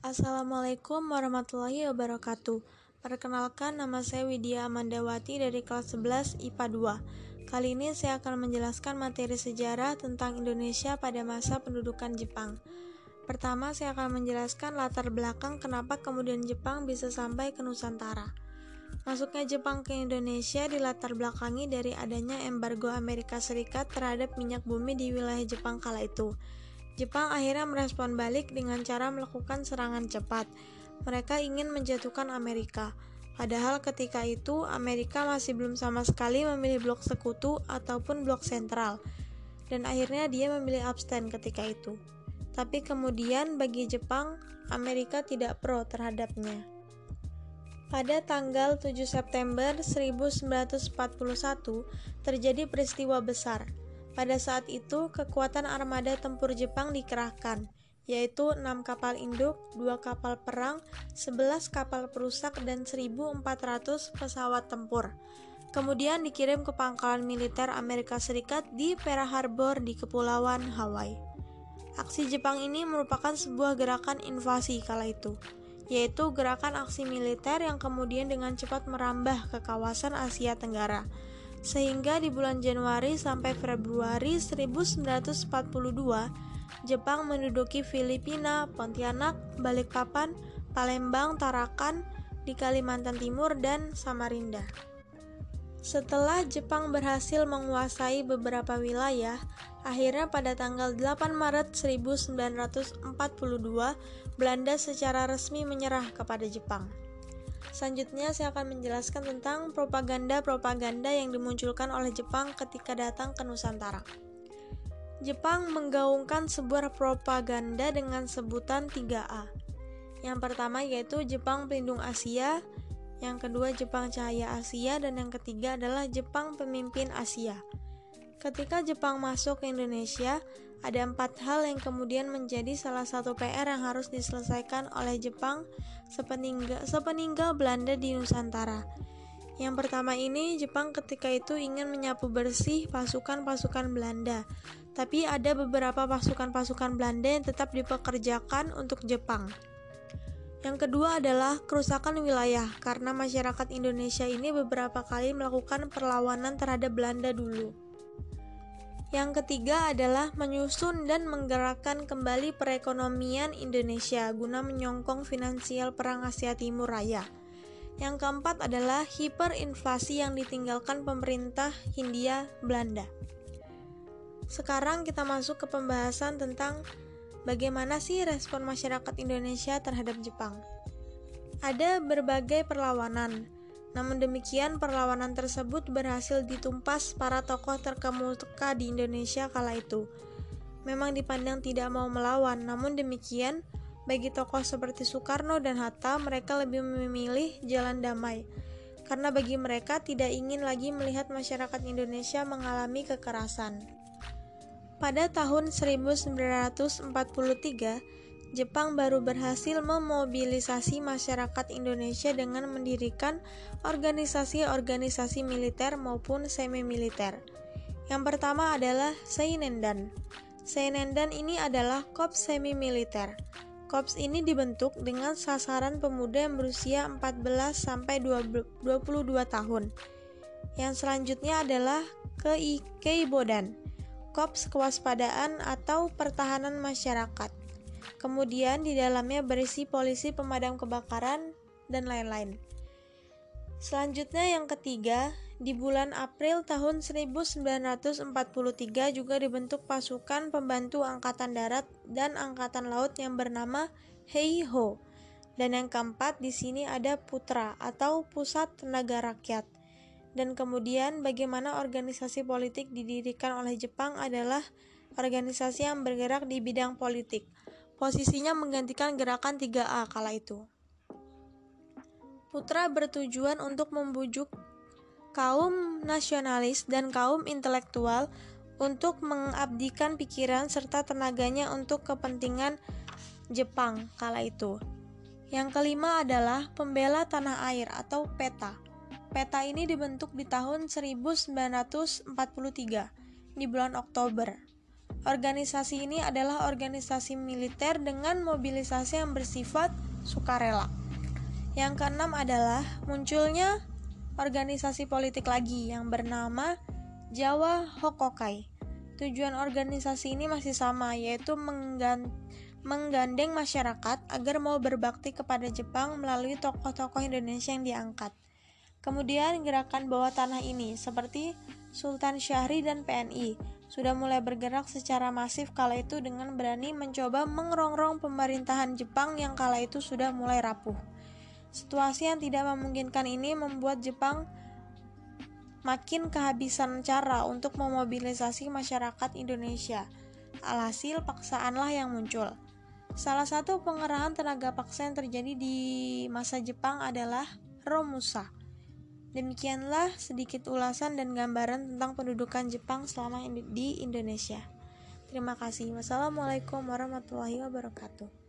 Assalamualaikum warahmatullahi wabarakatuh. Perkenalkan nama saya Widya Amandawati dari kelas 11 IPA 2. Kali ini saya akan menjelaskan materi sejarah tentang Indonesia pada masa pendudukan Jepang. Pertama, saya akan menjelaskan latar belakang kenapa kemudian Jepang bisa sampai ke Nusantara. Masuknya Jepang ke Indonesia dilatar belakangi dari adanya embargo Amerika Serikat terhadap minyak bumi di wilayah Jepang kala itu. Jepang akhirnya merespon balik dengan cara melakukan serangan cepat. Mereka ingin menjatuhkan Amerika. Padahal ketika itu Amerika masih belum sama sekali memilih blok sekutu ataupun blok sentral. Dan akhirnya dia memilih abstain ketika itu. Tapi kemudian bagi Jepang, Amerika tidak pro terhadapnya. Pada tanggal 7 September 1941 terjadi peristiwa besar pada saat itu, kekuatan armada tempur Jepang dikerahkan, yaitu 6 kapal induk, 2 kapal perang, 11 kapal perusak, dan 1.400 pesawat tempur. Kemudian dikirim ke pangkalan militer Amerika Serikat di Pearl Harbor di Kepulauan Hawaii. Aksi Jepang ini merupakan sebuah gerakan invasi kala itu, yaitu gerakan aksi militer yang kemudian dengan cepat merambah ke kawasan Asia Tenggara sehingga di bulan Januari sampai Februari 1942, Jepang menduduki Filipina, Pontianak, Balikpapan, Palembang, Tarakan, di Kalimantan Timur, dan Samarinda. Setelah Jepang berhasil menguasai beberapa wilayah, akhirnya pada tanggal 8 Maret 1942, Belanda secara resmi menyerah kepada Jepang. Selanjutnya saya akan menjelaskan tentang propaganda-propaganda yang dimunculkan oleh Jepang ketika datang ke Nusantara. Jepang menggaungkan sebuah propaganda dengan sebutan 3A. Yang pertama yaitu Jepang Pelindung Asia, yang kedua Jepang Cahaya Asia, dan yang ketiga adalah Jepang Pemimpin Asia. Ketika Jepang masuk ke Indonesia, ada empat hal yang kemudian menjadi salah satu PR yang harus diselesaikan oleh Jepang sepeninggal, sepeninggal Belanda di Nusantara. Yang pertama ini, Jepang ketika itu ingin menyapu bersih pasukan-pasukan Belanda, tapi ada beberapa pasukan-pasukan Belanda yang tetap dipekerjakan untuk Jepang. Yang kedua adalah kerusakan wilayah, karena masyarakat Indonesia ini beberapa kali melakukan perlawanan terhadap Belanda dulu. Yang ketiga adalah menyusun dan menggerakkan kembali perekonomian Indonesia guna menyongkong finansial Perang Asia Timur Raya. Yang keempat adalah hiperinflasi yang ditinggalkan pemerintah Hindia Belanda. Sekarang kita masuk ke pembahasan tentang bagaimana sih respon masyarakat Indonesia terhadap Jepang. Ada berbagai perlawanan, namun demikian, perlawanan tersebut berhasil ditumpas para tokoh terkemuka di Indonesia kala itu. Memang dipandang tidak mau melawan, namun demikian, bagi tokoh seperti Soekarno dan Hatta, mereka lebih memilih jalan damai. Karena bagi mereka tidak ingin lagi melihat masyarakat Indonesia mengalami kekerasan. Pada tahun 1943, Jepang baru berhasil memobilisasi masyarakat Indonesia dengan mendirikan organisasi-organisasi militer maupun semi-militer. Yang pertama adalah Seinendan. Seinendan ini adalah korps semi-militer. Korps ini dibentuk dengan sasaran pemuda yang berusia 14 sampai 22 tahun. Yang selanjutnya adalah Keibodan, Korps Kewaspadaan atau Pertahanan Masyarakat. Kemudian di dalamnya berisi polisi pemadam kebakaran dan lain-lain. Selanjutnya yang ketiga, di bulan April tahun 1943 juga dibentuk pasukan pembantu angkatan darat dan angkatan laut yang bernama Heiho. Dan yang keempat di sini ada Putra atau Pusat Tenaga Rakyat. Dan kemudian bagaimana organisasi politik didirikan oleh Jepang adalah organisasi yang bergerak di bidang politik. Posisinya menggantikan gerakan 3A kala itu. Putra bertujuan untuk membujuk kaum nasionalis dan kaum intelektual untuk mengabdikan pikiran serta tenaganya untuk kepentingan Jepang kala itu. Yang kelima adalah pembela tanah air atau PETA. PETA ini dibentuk di tahun 1943 di bulan Oktober. Organisasi ini adalah organisasi militer dengan mobilisasi yang bersifat sukarela. Yang keenam adalah munculnya organisasi politik lagi yang bernama Jawa Hokokai. Tujuan organisasi ini masih sama, yaitu menggandeng masyarakat agar mau berbakti kepada Jepang melalui tokoh-tokoh Indonesia yang diangkat. Kemudian gerakan bawah tanah ini, seperti Sultan Syahri dan PNI, sudah mulai bergerak secara masif kala itu dengan berani mencoba mengerongrong pemerintahan Jepang yang kala itu sudah mulai rapuh. Situasi yang tidak memungkinkan ini membuat Jepang makin kehabisan cara untuk memobilisasi masyarakat Indonesia. Alhasil paksaanlah yang muncul. Salah satu pengerahan tenaga paksa yang terjadi di masa Jepang adalah Romusa. Demikianlah sedikit ulasan dan gambaran tentang pendudukan Jepang selama di Indonesia. Terima kasih. Wassalamualaikum warahmatullahi wabarakatuh.